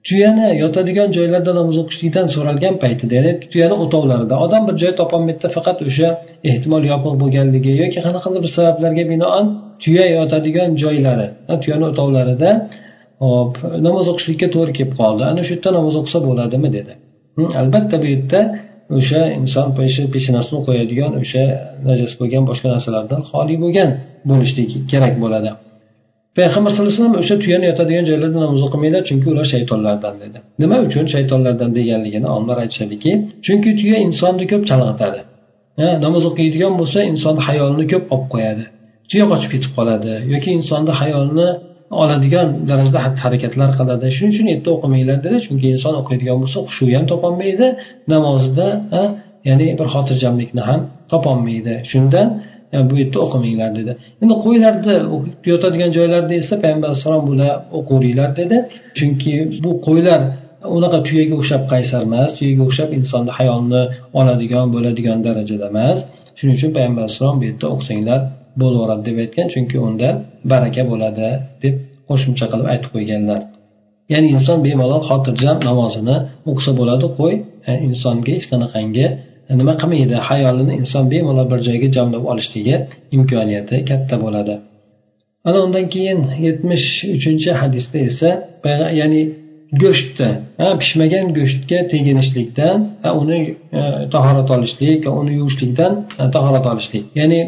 Tuyani yotadigan joylarda namoz o'qishlikdan so'ralgan paytida ya'ni tuyani o'tovlarida odam bir joy topolmaydida faqat o'sha ehtimol yopiq bo'lganligi yoki qanaqadir bir sabablarga binoan tuya yotadigan joylari tuyani o'tovlarida hop namoz o'qishlikka to'g'ri kelib qoldi. Ana shu yerda namoz o'qisa bo'ladimi dedi. Albatta bu yerda o'sha inson peshanasini qo'yadigan o'sha najas bo'lgan boshqa narsalardan xoli bo'lgan bo'lishligi kerak bo'ladi. Payg'ambar sallallohu alayhi vasallam o'sha tuyani yotadigan joylarda namoz o'qimanglar chunki ular shaytonlardan dedi. Nima uchun shaytonlardan deganligini olimlar aytishadiki chunki tuya insonni ko'p chalg'itadi. Namoz o'qiydigan bo'lsa insonni hayolini ko'p olib qo'yadi. Tuya qochib ketib qoladi yoki insonni hayolini oladigan darajada xatti harakatlar qiladi shuning uchun yerda o'qimanglar dedi. Chunki inson o'qiydigan bo'lsa xushu ham topolmaydi. Namozida ya'ni bir xotirjamlikni ham topolmaydi. Shundan bu yerda o'qimanglar dedi. Endi qo'ylarni yotadigan joylarda esa payg'ambar alayhissalom bular o'qiveringlar dedi. Chunki bu qo'ylar unaqa tuyaga o'xshab qaysar emas tuyaga o'xshab insonni hayolini oladigan bo'ladigan darajada emas. Shuning uchun payg'ambar alayhissalom bu yerda o'qisanglar bo'laveradi deb aytgan chunki unda baraka bo'ladi deb qo'shimcha qilib aytib qo'yganlar. Ya'ni inson bemalol xotirjam namozini o'qisa bo'ladi qo'y insonga hech qanaqangi nima qilmaydi hayolini inson bemalol bir joyga jamlab olishligi imkoniyati katta bo'ladi. Ana undan keyin yetmish uchinchi hadisda esa ya'ni go'shtni pishmagan go'shtga teginishlikdan uni e, tahorat olishlik uni yuvishlikdan tahorat olishlik. Ya'ni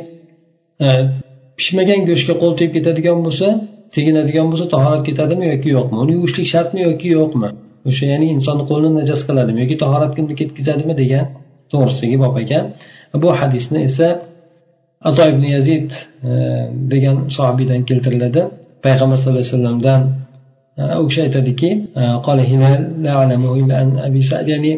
pishmagan go'shtga qo'l tegib ketadigan bo'lsa teginadigan bo'lsa tahorat ketadimi yoki yo'qmi? Uni yuvishlik shartmi yoki yo'qmi? O'sha ya'ni insonni qo'lini najas qiladimi yoki tahoratga ketkazadimi degan to'g'risidagi bob ekan. Bu hadisni esa ato ibn yazid e, degan sahobiydan keltiriladi. Payg'ambar sallallohu alayhi vasallamdan e, u kishi aytadiki e, ya'ni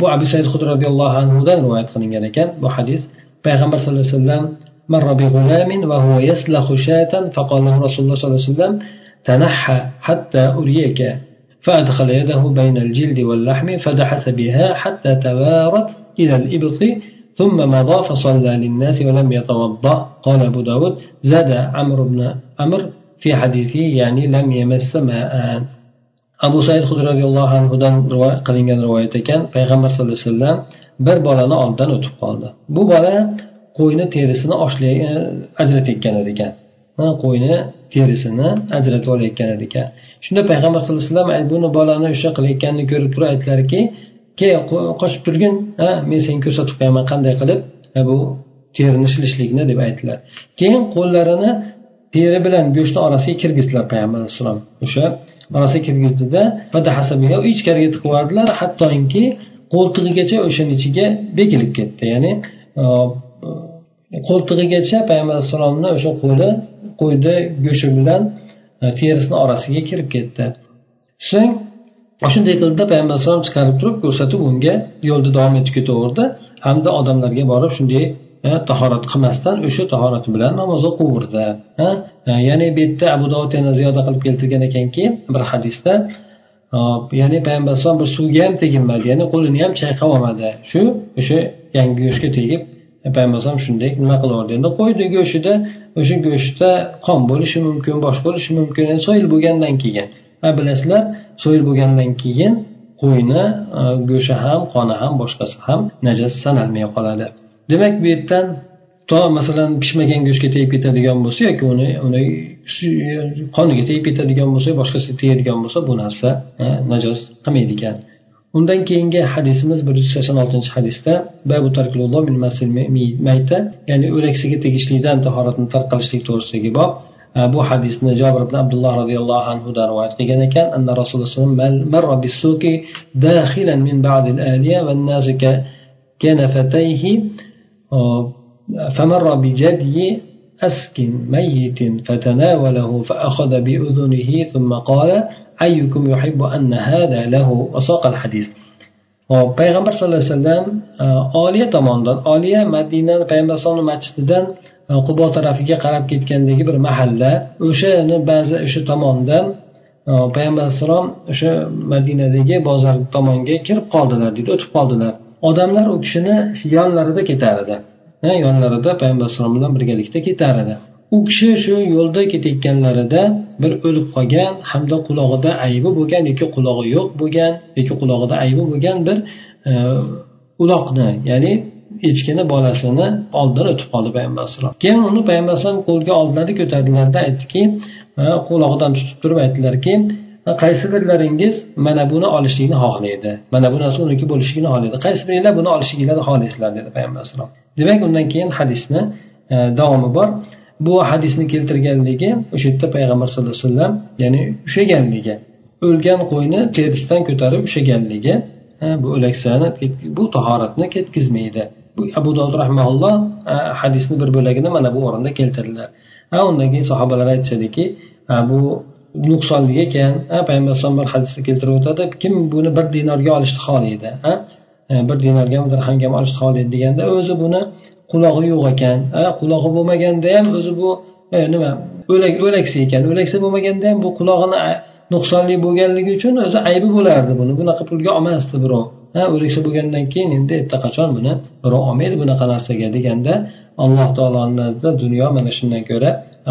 bu abu said hud roziyallohu anhudan rivoyat qilingan ekan bu hadis. Payg'ambar sallallohu alayhi vasallam مر بغلام وهو يسلخ شاة فقال له رسول الله صلى الله عليه وسلم تنحى حتى أريك. فأدخل يده بين الجلد واللحم فدحس بها حتى توارت إلى الإبط ثم مضى فصلى للناس ولم يتوضأ. قال أبو داود زاد عمرو بن عمرو في حديثه يعني لم يمس ماء. abu said hud roziyallohu anhudan qilingan rivoyat ekan payg'ambar sallallohu alayhi vasallam bir bolani oldidan o'tib qoldi bu qo'yni terisini e, ajratayotgan edi ekan qo'yni terisini ajratib olayotgan edi ekan shunda payg'ambar sallallohu alayhi vasallam buni bolani o'sha qilayotganini ko'rib turib aytdilarki ke qochib turgin. Ha men senga ko'rsatib qo'yaman qanday qilib? Bu terini shilishlikni deb aytdilar. Keyin qo'llarini teri bilan go'shtni orasiga kirgizdilar payg'ambar alayhissalom o'sha orasiga kirgizdida ichkariga tiqib yubordilar hattoki qo'ltig'igacha o'shani ichiga bekilib ketdi. Ya'ni e, qo'ltig'igacha payg'ambar alayhissalomni o'sha qo'li qo'yni go'shti bilan e, terisini orasiga kirib ketdi. So'ng shunday qildida payg'ambar alayhisalom chiqarib turib ko'rsatib unga yo'lda davom etib ketaverdi. Hamda odamlarga borib shunday e, tahorat qilmasdan o'sha tahorati bilan namoz o'qiverdi e, ya'ni bu yerda abu dovud yana ziyoda qilib keltirgan ekanki bir hadisda ya'ni payg'ambar alayhisalom bir suvga ham teginmadi ya'ni qo'lini ham chayqab olmadi. Shu o'sha yangi go'shtga tegib E, payg'ambar alayhisalom shunday nima qilaverdi endi qo'yni go'shtida o'sha go'shtda qon bo'lishi mumkin boshqa bo'lishi mumkin so'yil bo'lgandan keyin. Ha bilasizlar so'yil bo'lgandan keyin qo'yni e, go'shti ham qoni ham boshqasi ham najas sanalmay qoladi. Demak bu yerdan to masalan pishmagan go'shtga tegib ketadigan bo'lsa yoki uni uni e, qoniga tegib ketadigan bo'lsa boshqasiga tegadigan bo'lsa bu narsa najos qilmaydi ekan. Undan keyingi hadisimiz bir yuz sakson oltinchi hadisda mayta ya'ni o'laksiga tegishlidan tahoratni tark qilishlik to'g'risidagi bob bu hadisni jobir ibn abdulloh roziyallohu anhudan rivoyat qilgan ekan anna rasululloh فمر بجدي أسكن ميت فتناوله فأخذ بأذنه ثم قال ayyukum yuhibbu anna hada lahu asaqal hadis hop payg'ambar sallallohu alayhi vasallam oliya tomonidan oliya madina payg'ambar alayhisalomni masjididan qubo tarafiga qarab ketgandagi bir mahalla o'shani ba'zi o'sha tomondan payg'ambar alayhissalom o'sha madinadagi bozor tomonga kirib qoldilar deydi o'tib qoldilar. odamlar u kishini yonlarida ketar edi yonlarida payg'ambar alayhisalom bilan birgalikda ketar edi u kishi shu yo'lda ketayotganlarida bir o'lib qolgan hamda qulog'ida aybi bo'lgan yoki qulog'i yo'q bo'lgan yoki qulog'ida aybi bo'lgan bir e, uloqni ya'ni echkini bolasini oldidan o'tib qoldi payg'ambar alayhisalom keyin uni payg'ambar alayhisalom qo'lga oldilarda ko'tardilarda aytdiki e, qulog'idan tutib turib aytdilarki e, qaysi birlaringiz mana buni olishlikni xohlaydi mana bu narsa uniki bo'lishligini xohlaydi qaysi biringlar buni olishliginglarni xohlaysizlar? dedi payg'ambar alayhisalom demak undan keyin hadisni davomi bor. Bu hadisni keltirganligi o'sha yerda payg'ambar sallallohu alayhi vasallam ya'ni ushlaganligi o'lgan qo'yni terisidan ko'tarib ushlaganligi bu o'laksani bu tahoratni ketkazmaydi bu abu dovud rahmaulloh hadisni bir bo'lagini mana bu o'rinda keltirdilar. Undan keyin sahobalar aytishadiki bu nuqsonli ekan payg'ambar alayhisalom bir hadisda keltirib o'tadi kim buni bir dinorga olishni xohlaydi bir dinorgami dirhamgami olishni xohlaydi deganda o'zi buni qulog'i yo'q ekan. Qulog'i bo'lmaganda ham o'zi bu e, nima o'lak o'laksa ekan. O'laksa bo'lmaganda ham bu qulog'ini nuqsonli bo'lganligi uchun o'zi aybi bo'lardi buni. Bunaqa pulga olmasdi birov. Ha o'laksa bo'lgandan keyin endi erta qachon buni birov olmaydi bunaqa narsaga deganda alloh taoloni nazdida dunyo mana shundan ko'ra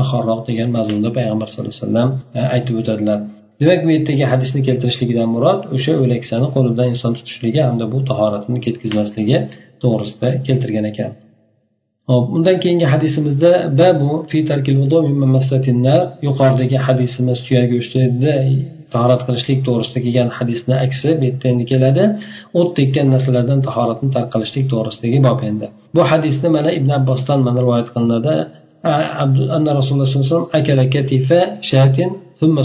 xorroq degan mazmunda payg'ambar sallallohu alayhi vasallam aytib o'tadilar. Demak bu yerdagi hadisni keltirishligidan murod o'sha o'laksani qo'lidan inson tutishligi hamda bu tahoratini ketkazmasligi to'g'risida keltirgan ekan. Hop undan keyingi hadisimizda babu fi yuqoridagi hadisimiz tuya go'shtida tahorat qilishlik to'g'risida kelgan hadisni aksi bu yerda endi keladi. O't tekkan narsalardan tahoratni tark qilishlik to'g'risidagi bob endi. Bu hadisni mana ibn abbosdan mana rivoyat qilinadi. Anna rasululloh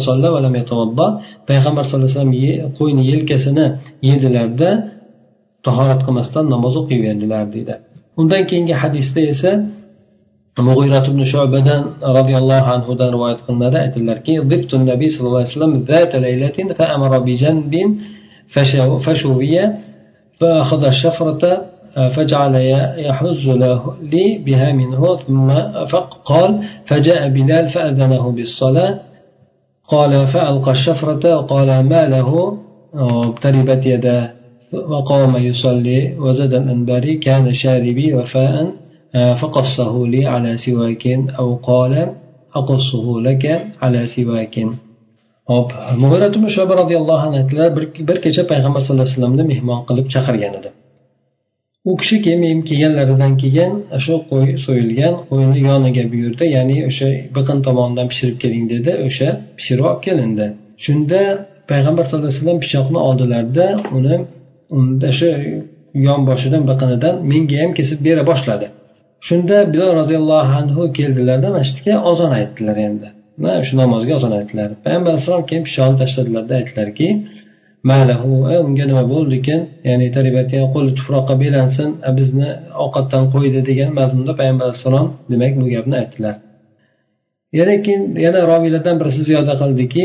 sallallohu alayhi vasallam payg'ambar sallallohu alayhi vasallam qo'yni yelkasini yedilarda tahorat qilmasdan namoz o'qiyverdilar deydi undan keyingi hadisda esa mug'iyrat ibn shubadan roziyallohu anhudan rivoyat qilinadi aytadilarki nabiy sallallohu alayhi vasallam ذات ليلة فأمر بجنب فشوي فأخذ الشفرة فجعل يحز له لي بها منه ثم فقال فجاء بلال فأذنه بالصلاة قال فألقى الشفرة وقال ما له تربت يداه وقام يصلي وزاد الأنباري كان شاربي وفاء فقصه لي على سواك أو قال أقصه لك على سواك hop mug'irat ibn shoba roziyallohu anhu aytdilar bir kecha payg'ambar sallallohu alayhi vasallamni mehmon qilib chaqirgan edi u kishi keyin kelganlaridan keyin shu qo'y so'yilgan qo'yni yoniga buyurdi ya'ni o'sha biqin tomonidan pishirib keling dedi o'sha pishirib olib kelindi shunda payg'ambar sallallohu alayhi vasallam pichoqni oldilarda uni unda shu yonboshidan biqinidan menga ham kesib bera boshladi. Shunda bilol roziyallohu anhu keldilarda masjidga ozon aytdilar endi. Mana shu namozga ozon aytdilar. Payg'ambar alayhissalom keyin pishog'ini tashladilarda aytdilarki malahu unga nima bo'ldi ekan? Ya'ni qo'li tuproqqa belansin bizni ovqatdan qo'ydi degan mazmunda payg'ambar alayhissalom demak bu gapni aytdilar. Yana keyin yana roviylardan birisi ziyoda qildiki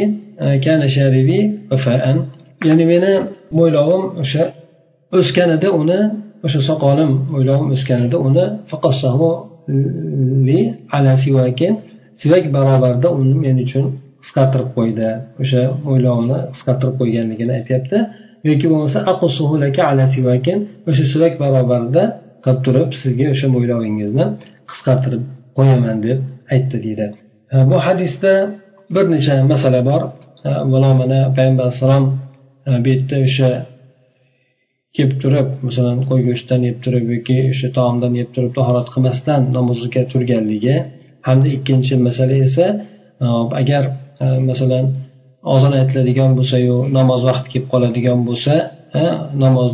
ya'ni meni mo'ylovim o'sha o'sgan edi uni o'sha soqolim mo'ylovim o'sgan edi uni e, sivak barobarida uni men uchun qisqartirib qo'ydi. O'sha mo'ylovini qisqartirib qo'yganligini aytyapti. Yoki bo'lmasa o'sha sivak barobarida qilib turib sizga o'sha mo'ylovingizni qisqartirib qo'yaman deb aytdi deydi. E, bu hadisda bir necha masala bor. E, Mana payg'ambar alayhissalom bu yerda o'sha kelib turib masalan qo'y go'shtidan yeb turib yoki o'sha taomdan yeb turib tahorat qilmasdan namozga turganligi hamda ikkinchi masala esa e, agar e, masalan ozon aytiladigan bo'lsayu namoz vaqti kelib qoladigan bo'lsa e, namoz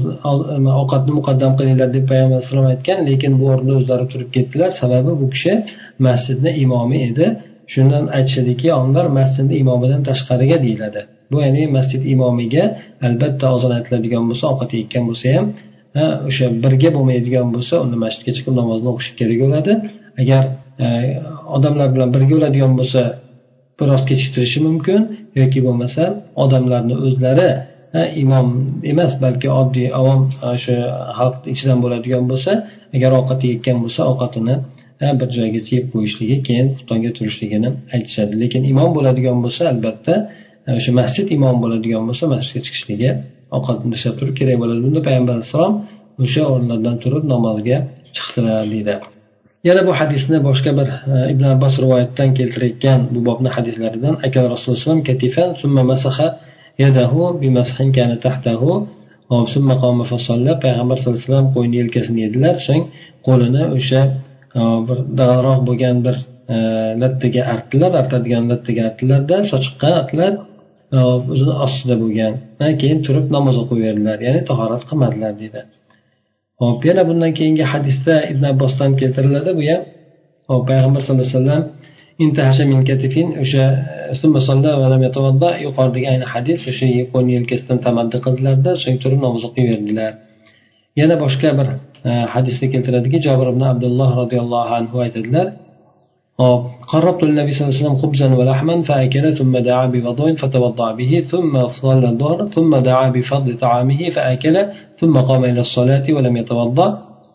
ovqatni muqaddam qilinglar deb payg'ambar alayhisalom aytgan lekin bu o'rinda o'zlari turib ketdilar. Sababi bu kishi masjidni imomi edi. Shundan aytishadiki olimlar masjidni imomidan tashqariga deyiladi. Bu ya'ni masjid imomiga albatta ozon aytiladigan bo'lsa ovqat yeyotgan bo'lsa ham o'sha birga bo'lmaydigan bo'lsa unda masjidga chiqib namozni o'qishi kerak bo'ladi. Agar e, odamlar bilan birga bo'ladigan bo'lsa biroz kechiktirishi mumkin yoki bo'lmasa odamlarni o'zlari imom emas balki oddiy avom e, o'sha xalq ichidan bo'ladigan bo'lsa agar ovqat yeyotgan bo'lsa ovqatini bir joygacha yeb qo'yishligi keyin xuftonga turishligini aytishadi. Lekin imom bo'ladigan bo'lsa albatta o'sha masjid imom bo'ladigan bo'lsa masjidga chiqishligi ovqatni ishlab turib kerak bo'ladi. Bunda payg'ambar alayhissalom o'sha o'rinlardan turib namozga chiqdilar deydi. Yana bu hadisni boshqa bir e, ibn abbos rivoyatdan keltirayotgan bu bobni hadislaridan akal rasululloh katifan summa masaha yadahu bimashin kana tahtahu summa payg'ambar sallallohu alayhi vasallam qo'yni yelkasini yedilar so'ng qo'lini o'sha e, bir dag'alroq bo'lgan bir e, lattaga artdilar artadigan lattaga artdilarda sochiqqa artdilar o'zini ostida bo'lgan. Keyin turib namoz o'qiyverdilar. Ya'ni tahorat qilmadilar deydi. Hop yana bundan keyingi hadisda ibn abbosdan keltiriladi. Bu ham hop payg'ambar sallallohu alayhi vasallam intahasha min katifin o'sha yuqoridagi ayni hadis o'sha qo'l yelkasidan tamaddi qildilarda so'ng turib namoz o'qiyverdilar. Yana boshqa bir e, hadisda keltiradiki jobir ibn abdulloh roziyallohu anhu aytadilar قربت النبي صلى الله عليه وسلم خبزا ولحما فأكل ثم دعا بوضوء فتوضأ به ثم صلى الظهر ثم دعا بفضل طعامه فأكل ثم قام إلى الصلاة ولم يتوضأ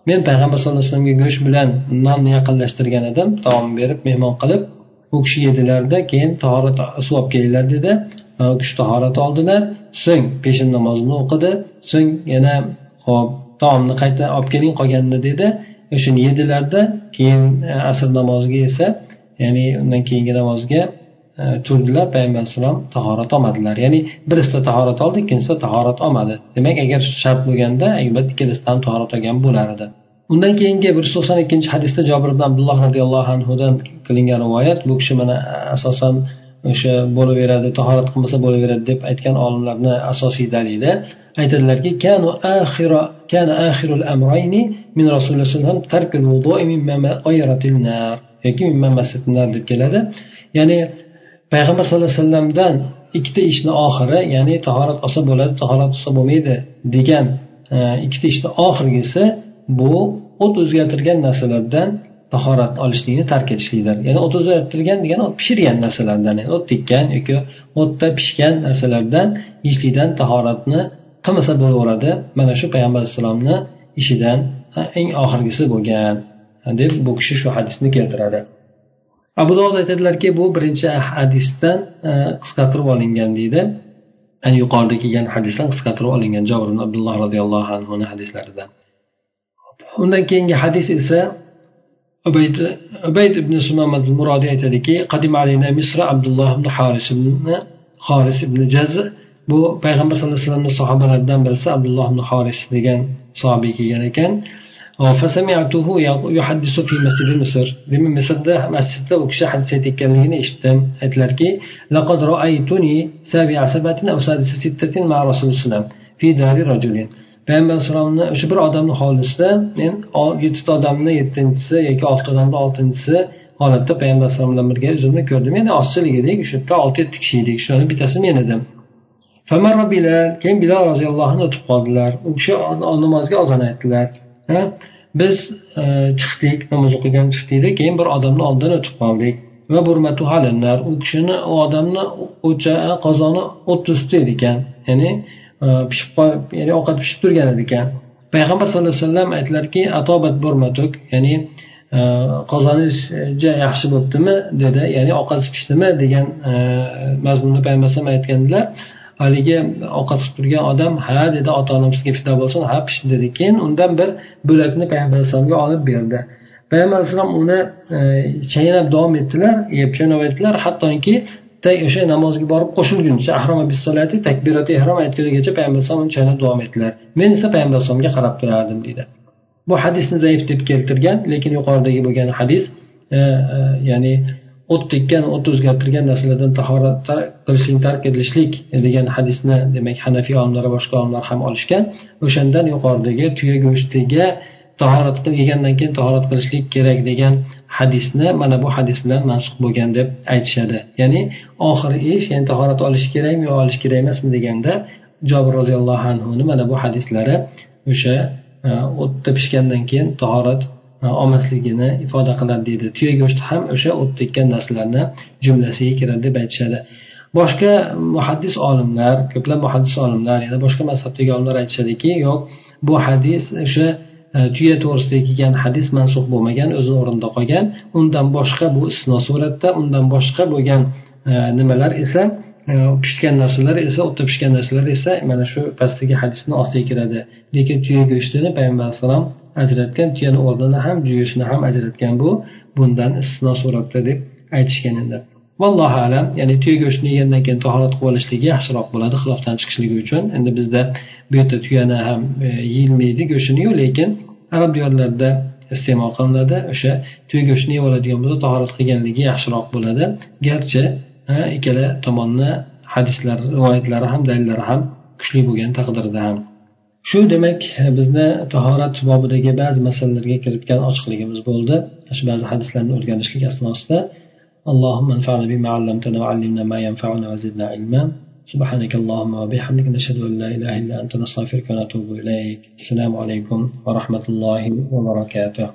men payg'ambar sallallohu alayhi vasallamga go'sht bilan nonni yaqinlashtirgan edim taom berib mehmon qilib u kishi yedilarda keyin tahorat suv olib kelinglar dedi u kishi tahorat oldilar so'ng peshin namozini o'qidi so'ng yana hop taomni qayta olib keling qolganini dedi o'shani yedilarda keyin e, asr namoziga esa ya'ni undan keyingi namozga e, turdilar. Payg'ambar alayhissalom tahorat olmadilar. Ya'ni birisida tahorat oldi ikkinchisida tahorat olmadi. Demak agar shart bo'lganda albatta ikkalasidan ham tahorat olgan bo'lar edi. Undan keyingi bir yuz to'qson ikkinchi hadisda jobir ibn abdulloh roziyallohu anhudan qilingan rivoyat bu kishi mana e, asosan o'sha bo'laveradi tahorat qilmasa bo'laveradi deb aytgan olimlarni asosiy dalili. Aytadilarki min rasululloh sallallohu tarkul yoki deb keladi. Ya'ni payg'ambar sallallohu alayhi vasallamdan ikkita ishni oxiri ya'ni tahorat olsa bo'ladi tahorat olsa bo'lmaydi degan e, ikkita ishni oxirgisi bu o't o'zgartirgan narsalardan tahorat olishlikni tark etishlikdir ya'ni o't o'zgartirgan degani o't pishirgan narsalardan o't tekkan yoki o'tda pishgan narsalardan yeyishlikdan tahoratni qilmasa bo'laveradi. Mana shu payg'ambar alayhissalomni ishidan eng oxirgisi bo'lgan deb bu kishi shu hadisni keltiradi. Abu dovud aytadilarki bu birinchi hadisdan qisqartirib olingan deydi. Yuqorida kelgan hadisdan qisqartirib olingan jabr abdulloh roziyallohu anhuni hadislaridan. Undan keyingi hadis esa ubayd ubayd ibn sumamat murodiy aytadiki qadim alina misra abdulloh ibn haris ibn haris ibn jaz. Bu payg'ambar sallallohu alayhi vasallamni sahobalaridan birisi abdulloh ibn horis degan sahobiy kelgan ekan. فسمعته يحدث في مسجد مصر demak misrda masjidda u kishi hadis aytayotganligini eshitdim aytdilarki لقد رأيتني سابع سبعة أو سادس ستة مع رسول الله في دار رجل payg'ambar alayhissalomni o'sha bir odamni hovlisida men yettita odamni yettinchisi yoki oltita odamni oltinchisi holatda payg'ambar alayhissalom bilan birga o'zimni ko'rdim ya'ni ozchilik edik o'sha yerda olti yetti kishi edik shuni bittasi men edim famarra bilal keyin bilal roziyallohu anhu o'tib qoldilar u kishi namozga ozon aytdilar biz e, chiqdik namoz o'qigan chiqdikda keyin bir odamni oldidan o'tib qoldik. Va u kishini u odamni o'cha qozoni o'tni ustida edi ekan ya'ni e, pishib ya'ni ovqat pishib turgan edi ekan payg'ambar sallallohu alayhi vasallam aytdilarki atobat burmatuk ya'ni e, yaxshi bo'libdimi dedi ya'ni ovqat pishdimi degan e, mazmunda payg'ambar alayhisalom aytgandilar. Haligi ovqat qilib turgan odam ha dedi ota onamizga fido bo'lsin ha pishdi dedi. Keyin undan bir bo'lakni payg'ambar alayhissalomga olib berdi. Payg'ambar alayhissalom uni e, chaynab davom etdilar yeb chaynab aytdilar. Hattoki o'sha namozga borib qo'shilguncha ahroma bisolati takbirati ehrom aytgunigacha payg'ambar alayhisalom uni chaynab davom etdilar. Men esa payg'ambar alayhisalomga qarab turardim deydi. Bu hadisni zaif deb keltirgan lekin yuqoridagi bo'lgan hadis e, e, ya'ni o't tekkan o't o'zgartirgan narsalardan tahorat qilishlik tark etishlik degan hadisni demak hanafiy olimlar va boshqa olimlar ham olishgan. O'shandan yuqoridagi tuya go'shtiga tahorat yegandan keyin tahorat qilishlik kerak degan hadisni mana bu hadis bilan mansub bo'lgan deb aytishadi. Ya'ni oxiri ish ya'ni tahorat olish kerakmi yo olish kerak emasmi deganda jobir roziyallohu anhuni mana bu hadislari o'sha e, o'tda pishgandan keyin tahorat olmasligini ifoda qiladi deydi tuya go'shti ham o'sha o't tekkan narsalarni jumlasiga kiradi deb aytishadi. Boshqa muhaddis olimlar ko'plab muhaddis olimlar yana boshqa mazhabdagi olimlar aytishadiki yo'q bu hadis o'sha e, tuya to'g'risida kelgan hadis mansub bo'lmagan o'zini o'rnida qolgan. Undan boshqa bu istisno suratda undan boshqa bo'lgan e, nimalar esa e, pishgan narsalar esa o'tda pishgan narsalar esa mana shu pastdagi hadisni ostiga kiradi. Lekin tuya go'shtini payg'ambar alayhissalom ajratgan tuyani o'rnini ham go'shtini ham ajratgan bu bundan istisno suratda deb aytishgan endi vallohu alam ya'ni tuya go'shtini yegandan keyin tahorat qilib olishligi yaxshiroq bo'ladi xilofdan chiqishligi uchun. Endi bizda bu yerda tuyani ham e, yeyilmaydi go'shtiniyu lekin arab diyorlarida iste'mol qilinadi. O'sha tuya go'shtini yeb oladigan bo'lsa tahorat qilganligi yaxshiroq bo'ladi. Garchi ikkala tomonni hadislar rivoyatlari ham dalillari ham kuchli bo'lgan taqdirda ham. shu demak bizni tahorat bobidagi ba'zi masalalarga kiritgan ochiqligimiz bo'ldi shu ba'zi hadislarni o'rganishlik asnosida اللهم انفعنا بما علمتنا وعلمنا ما ينفعنا وزدنا علما سبحانك اللهم وبحمدك نشهد أن لا إله إلا أنت نستغفرك ونتوب إليك السلام عليكم ورحمة الله وبركاته